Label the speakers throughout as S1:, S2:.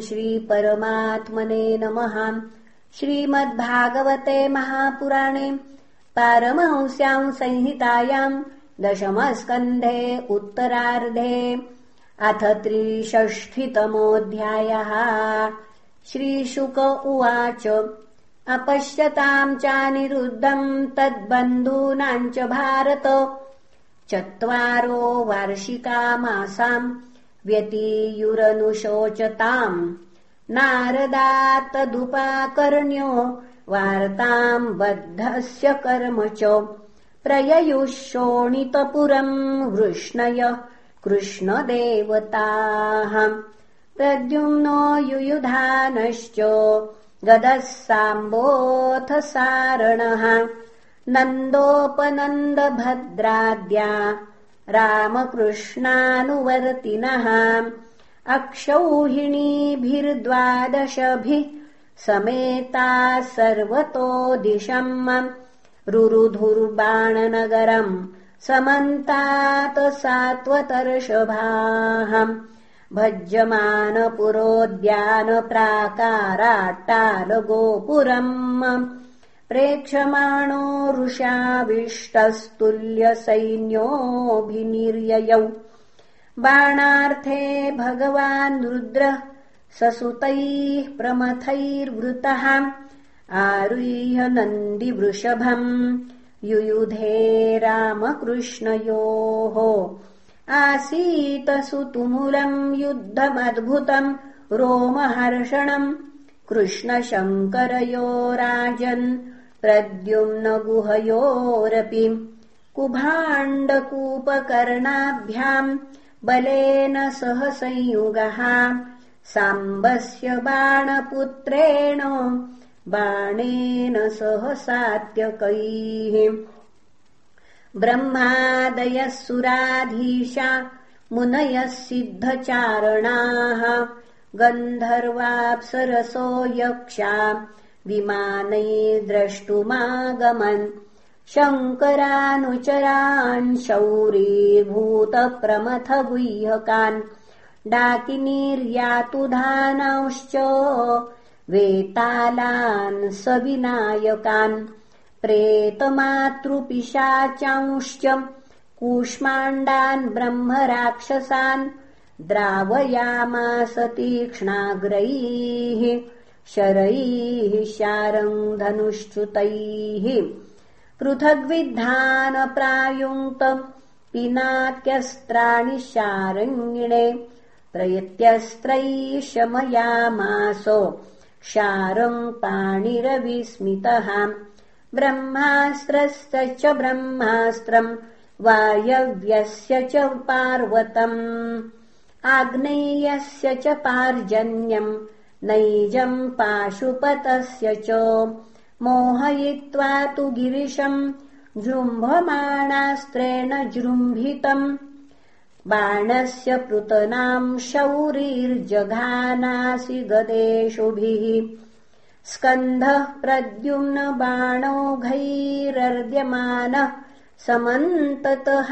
S1: श्रीपरमात्मने नमः। श्रीमद्भागवते महापुराणे पारमहंस्याम् संहितायाम् दशमस्कन्धे उत्तरार्धे अथ त्रिषष्ठितमोऽध्यायः। श्रीशुक उवाच अपश्यताम् चानिरुद्धम् तद्बन्धूनाम् च भारत। चत्वारो वार्षिकामासाम् व्यतीयुरनुशोचताम् नारदात्तदुपाकर्ण्यो वार्ताम् बद्धस्य कर्म च शोणितपुरम् वृष्णय कृष्णदेवताः। प्रद्युम्नो युयुधानश्च गदः साम्बोऽथ सारणः नन्दोपनन्दभद्राद्या रामकृष्णानुवर्तिनः। अक्षौहिणीभिर्द्वादशभिः समेताः सर्वतो दिशम्। रुरुधुर्बाणनगरम् समन्तात् सात्वतर्षभाः। भज्यमानपुरोद्यानप्राकाराट्टालगोपुरम् प्रेक्षमाणो रुषाविष्टस्तुल्यसैन्योऽभिनिर्ययौ बाणार्थे भगवान् रुद्रः ससुतैः प्रमथैर्वृतः। आरुह्य नन्दिवृषभम् युयुधे रामकृष्णयोः। आसीत सुतुमुलम् युद्धमद्भुतम् रोमहर्षणम् कृष्णशङ्करयो राजन् प्रद्युम्नगुहयोरपि कुभाण्डकूपकर्णाभ्याम् बलेन सह संयुगः। साम्बस्य बाणपुत्रेण बाणेन सह सात्यकैः। ब्रह्मादयः सुराधीशा मुनयः सिद्धचारणाः। गन्धर्वाप्सरसो यक्षा द्रष्टुमागमन्। शङ्करानुचरान् शौरीभूतप्रमथगुह्यकान्। डाकिनीर्यातुधानांश्च वेतालान् सविनायकान्। प्रेतमातृपिशाचांश्च कूष्माण्डान् ब्रह्मराक्षसान्। द्रावयामास तीक्ष्णाग्रैः शरैः शारङ्गधनुश्च्युतैः पृथग्विद्धानप्रायुङ्क्त पिनाक्यस्त्राणि शारङ्गिणे प्रयत्यस्त्रैः शमयामासो शारम् पाणिरविस्मितः ब्रह्मास्त्रस्य च ब्रह्मास्त्रम् वायव्यस्य च पार्वतम् आग्नेयस्य च पार्जन्यम् नैजम् पाशुपतस्य च। मोहयित्वा तु गिरिशम् जृम्भमाणास्त्रेण जृम्भितम् बाणस्य पृतनाम् शौरीर्जघानासि गदेषुभिः स्कन्धः प्रद्युम्न बाणौघैरर्द्यमानः समन्ततः।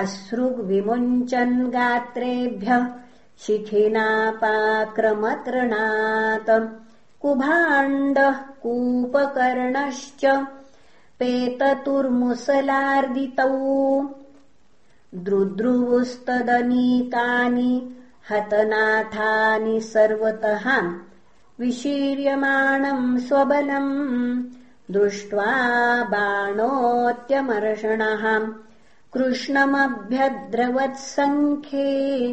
S1: अश्रुविमुञ्चन् गात्रेभ्यः शिखिनापाक्रमतृणात् कुभाण्डः कूपकर्णश्च पेततुर्मुसलार्दितौ। द्रुद्रुवुस्तदनीकानि हतनाथानि सर्वतः विशीर्यमाणम् स्वबलम्। दृष्ट्वा बाणोऽत्यमर्षणः। कृष्णमभ्यद्रवत्सङ्ख्ये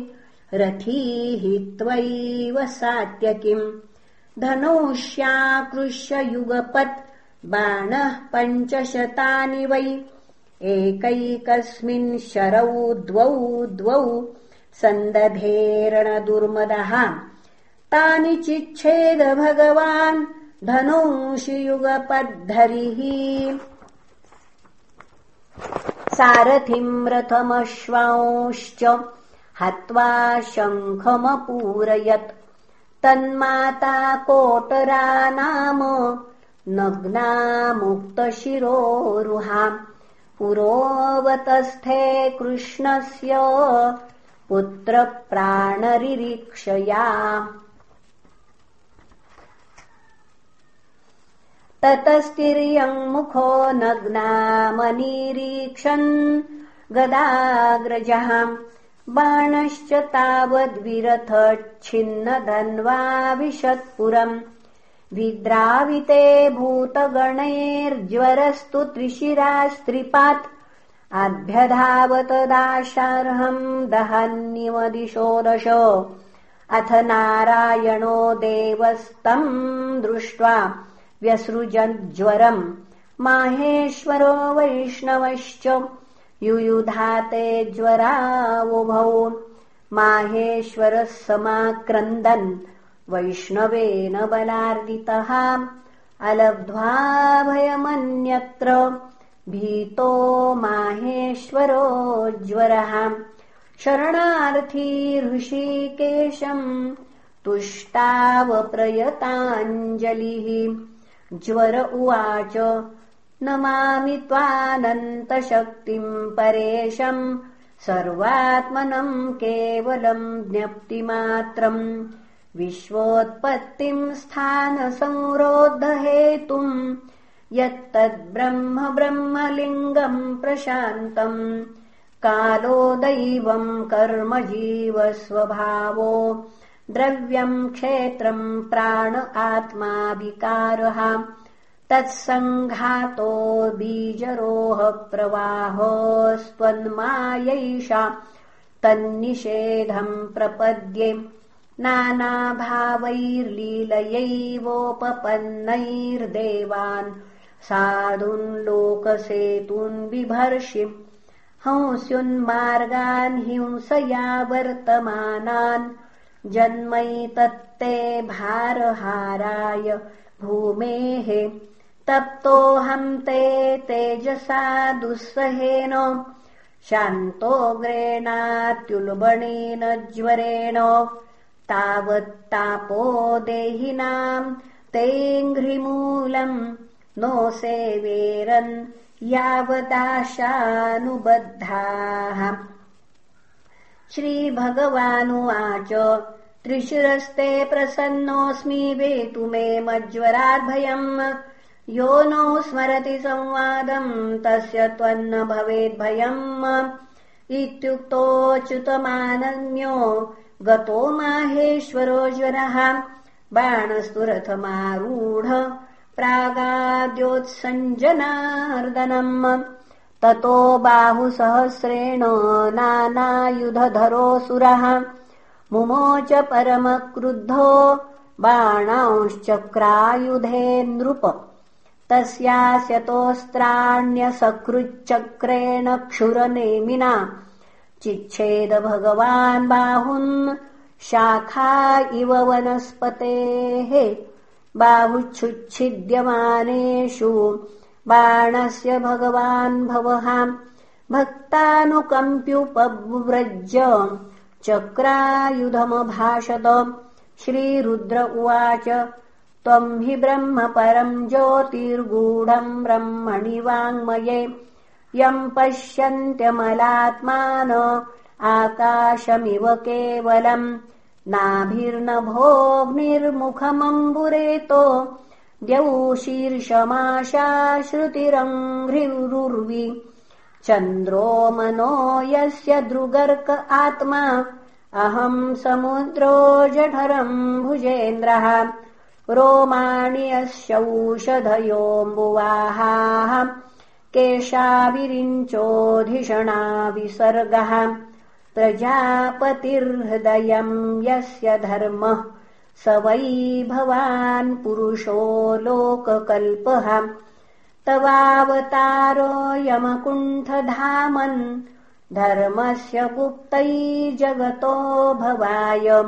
S1: रथीः त्वैव सात्यकिम् धनुष्याकृष्ययुगपत् बाणः पञ्चशतानि वै। एकैकस्मिन् शरौ द्वौ द्वौ सन्दधेरणदुर्मदः। तानि चिच्छेद भगवान् धनुषियुगपद्धरिः। सारथिम् रथमश्वांश्च हत्वा शङ्खमपूरयत्। तन्माता कोटरा नाम नग्नामुक्तशिरोरुहाम् पुरोवतस्थे कृष्णस्य पुत्रप्राणरिरीक्षया। ततस्तिर्यङ्मुखो नग्नामनिरीक्षन् गदाग्रजहाम् बाणश्च तावद्विरथच्छिन्नधन्वाविशत्पुरम्। विद्राविते भूतगणैर्ज्वरस्तु त्रिशिरास्त्रिपात्। अभ्यधावतदाशार्हम् दहन्निमदिशो दश अथ नारायणो देवस्तम् दृष्ट्वा व्यसृजज्वरम् माहेश्वरो वैष्णवश्च युयुधाते ज्वरावुभौ। माहेश्वरः समाक्रन्दन्। वैष्णवेन बलार्दितः अलब्ध्वाभयमन्यत्र। भीतो माहेश्वरो ज्वरः। शरणार्थी ऋषिकेशम् तुष्टावप्रयताञ्जलिः। ज्वर उवाच नमामि त्वानन्तशक्तिम् परेशम् सर्वात्मनम् केवलम् ज्ञप्तिमात्रम् विश्वोत्पत्तिम् स्थानसंरोधहेतुम् यत्तद्ब्रह्म ब्रह्मलिङ्गम् प्रशान्तम् कालो दैवम् कर्म जीवस्वभावो द्रव्यम् क्षेत्रम् प्राण आत्मा विकारः तत्सङ्घातो बीजरोह प्रवाहोऽस्त्वन्मायैषा तन्निषेधम् प्रपद्ये नानाभावैर्लीलयैवोपपन्नैर्देवान् साधुन् लोकसेतून् बिभर्षि हंस्युन्मार्गान् हिंसया वर्तमानान् जन्मैतत्ते भारहाराय भूमेः तप्तोऽहम् ते तेजसा दुःसहेन शान्तोऽग्रेणात्युल्बणेन ज्वरेण तावत्तापो देहिनाम् तेऽङ्घ्रिमूलम् नो सेवेरन् यावदाशानुबद्धाः। श्रीभगवानुवाच त्रिशिरस्ते प्रसन्नोऽस्मि वेतु मे मज्वराद्भयम् यो नो स्मरति संवादम् तस्य त्वन्न भवेद्भयम् इत्युक्तोऽच्युतमानन्यो गतो माहेश्वरो ज्वरः। बाणस्तु रथमारूढ प्रागाद्योत्सञ्जनार्दनम्। ततो बाहुसहस्रेण नानायुधधरोऽसुरः मुमोच परमक्रुद्धो बाणांश्चक्रायुधे नृप तस्यास्यतोऽस्त्राण्यसकृच्चक्रेण क्षुरनेमिना। चिच्छेद भगवान् बाहुन् शाखा इव वनस्पतेः। बाहुच्छुच्छिद्यमानेषु बाणस्य भगवान् भवः भक्तानुकम्प्युपव्रज चक्रायुधमभाषत। श्रीरुद्र उवाच त्वम् हि ब्रह्म परम् ज्योतिर्गूढम् ब्रह्मणि वाङ्मये। यम् पश्यन्त्यमलात्मान आकाशमिव केवलम्। नाभिर्नभोऽग्निर्मुखमम्बुरेतो। द्यौ शीर्षमाशाश्रुतिरङ्घ्रिरुर्वि। चन्द्रो मनो यस्य दृगर्क आत्मा। अहम् समुद्रो जठरम् भुजेन्द्रः रोमाणि यस्यौषधयोऽम्बुवाहाः केशाविरिञ्चोधिषणा विसर्गः प्रजापतिर्हृदयम् यस्य धर्मः। स वै भवान् पुरुषो लोककल्पः। तवावतारोऽयमकुण्ठधामन् धर्मस्य गुप्तै जगतो भवाय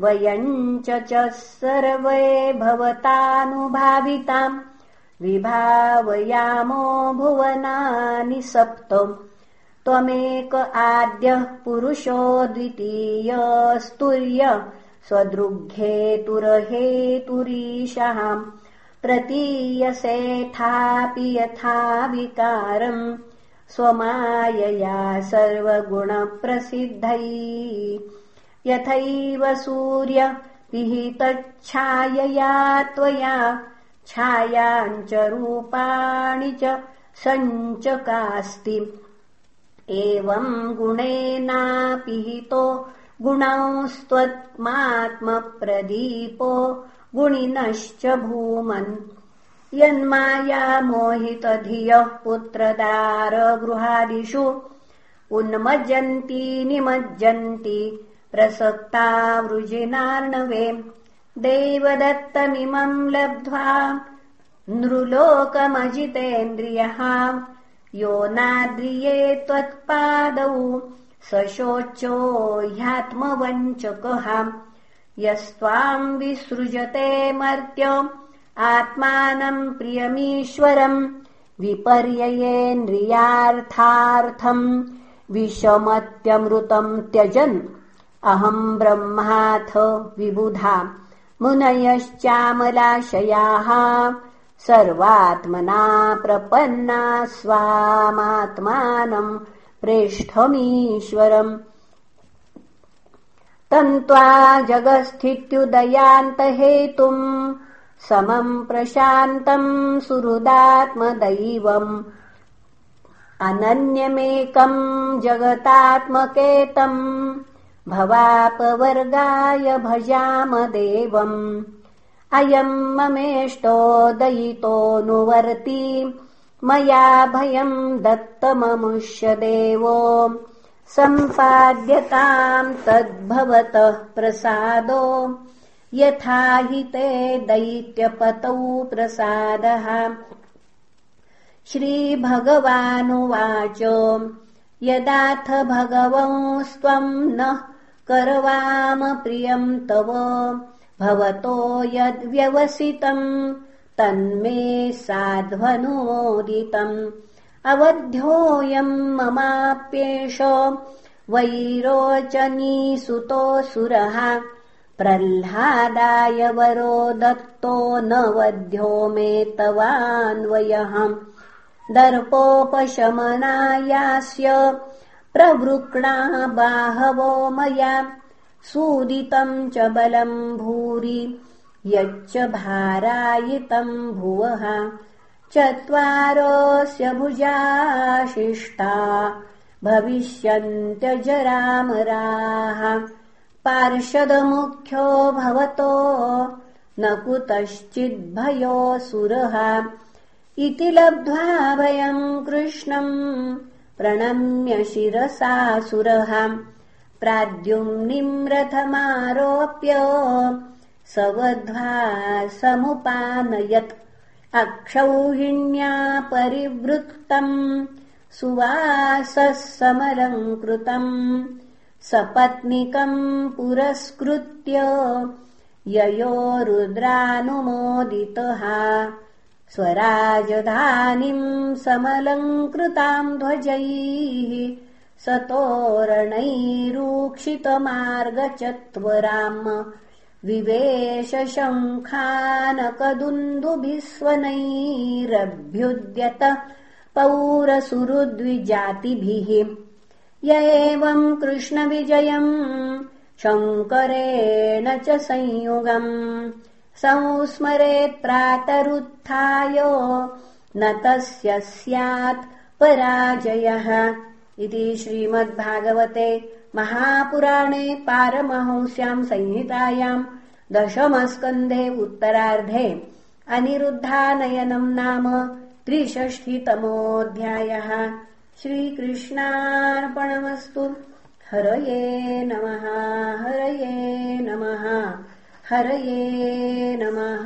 S1: वयम् च सर्वे भवतानुभाविताम् विभावयामो भुवनानि सप्त। त्वमेक आद्यः पुरुषो द्वितीयस्तुर्य स्वदृग्हेतुरहेतुरीशः प्रतीयसेथापि यथा विकारम् स्वमायया सर्वगुणप्रसिद्धै यथैव सूर्य पिहितच्छायया त्वया। छायाञ्च रूपाणि च सञ्चकास्ति। एवम् गुणेनापिहितो गुणौस्त्वत्मात्मप्रदीपो गुणिनश्च भूमन्। यन्माया मोहितधियः पुत्रदारगृहादिषु उन्मज्जन्ति निमज्जन्ति प्रसक्ता वृजिनार्णवे। देवदत्तमिमम् लब्ध्वा नृलोकमजितेन्द्रियः। यो नाद्रिये त्वत्पादौ सशोचो ह्यात्मवञ्चकः। यस्त्वाम् विसृजते मर्त्य आत्मानम् प्रियमीश्वरम् विपर्ययेन्द्रियार्थार्थम् विषमत्यमृतम् त्यजन् अहम् ब्रह्माथ विबुधा मुनयश्चामलाशयाः सर्वात्मना प्रपन्ना स्वामात्मानम् प्रेष्ठमीश्वरम्। तन्त्वा जगत्स्थित्युदयान्तहेतुम् समम् प्रशान्तम् सुहृदात्मदैवम्। अनन्यमेकम् जगतात्मकेतम् भवापवर्गाय भजाम देवम्। अयम् ममेष्टो दयितोऽनुवर्ति मया भयम् दत्तममुष्य देवो सम्पाद्यताम् तद्भवतः प्रसादो। यथा हि ते दैत्यपतौ प्रसादः। श्रीभगवानुवाच। यदाथ भगवंस्त्वम् नः करवाम प्रियम् तव। भवतो यद्व्यवसितम् तन्मे साध्वनोदितम्। अवध्योऽयम् ममाप्येष वैरोचनीसुतोऽसुरः प्रह्लादाय वरो दत्तो न वध्यो मे तवान्वयः। दर्पोपशमनायास्य प्रवृक्णा बाहवो मया। सूदितम् च बलम् भूरि यच्च भारायितम् भुवः। चत्वारोऽस्य भुजाशिष्टा भविष्यन्त्यजरामराः पार्षदमुख्यो भवतो न कुतश्चिद्भयोऽसुरः इति लब्ध्वा वयम् कृष्णम् प्रणम्य शिरसासुरः प्राद्युम्निम् रथमारोप्य सवध्वा समुपानयत् अक्षौहिण्या परिवृत्तम्। सुवासः समलङ्कृतम्। सपत्निकम् पुरस्कृत्य। ययो रुद्रानुमोदितः स्वराजधानीम् समलङ्कृताम् ध्वजैः सतोरणैरूक्षितमार्गचत्वराम विवेशशङ्खानकदुन्दुभिस्वनैरभ्युद्यत पौरसुरुद्विजातिभिः य एवम् कृष्णविजयम् शङ्करेण च संयुगम् संस्मरेत् प्रातरुत्थाय न तस्य स्यात् पराजयः। इति श्रीमद्भागवते महापुराणे पारमहंस्याम् संहितायाम् दशमस्कन्धे उत्तरार्धे अनिरुद्धानयनम् नाम त्रिषष्टितमोऽध्यायः श्रीकृष्णार्पणमस्तु। हरये नमः हरये नमः हरये नमः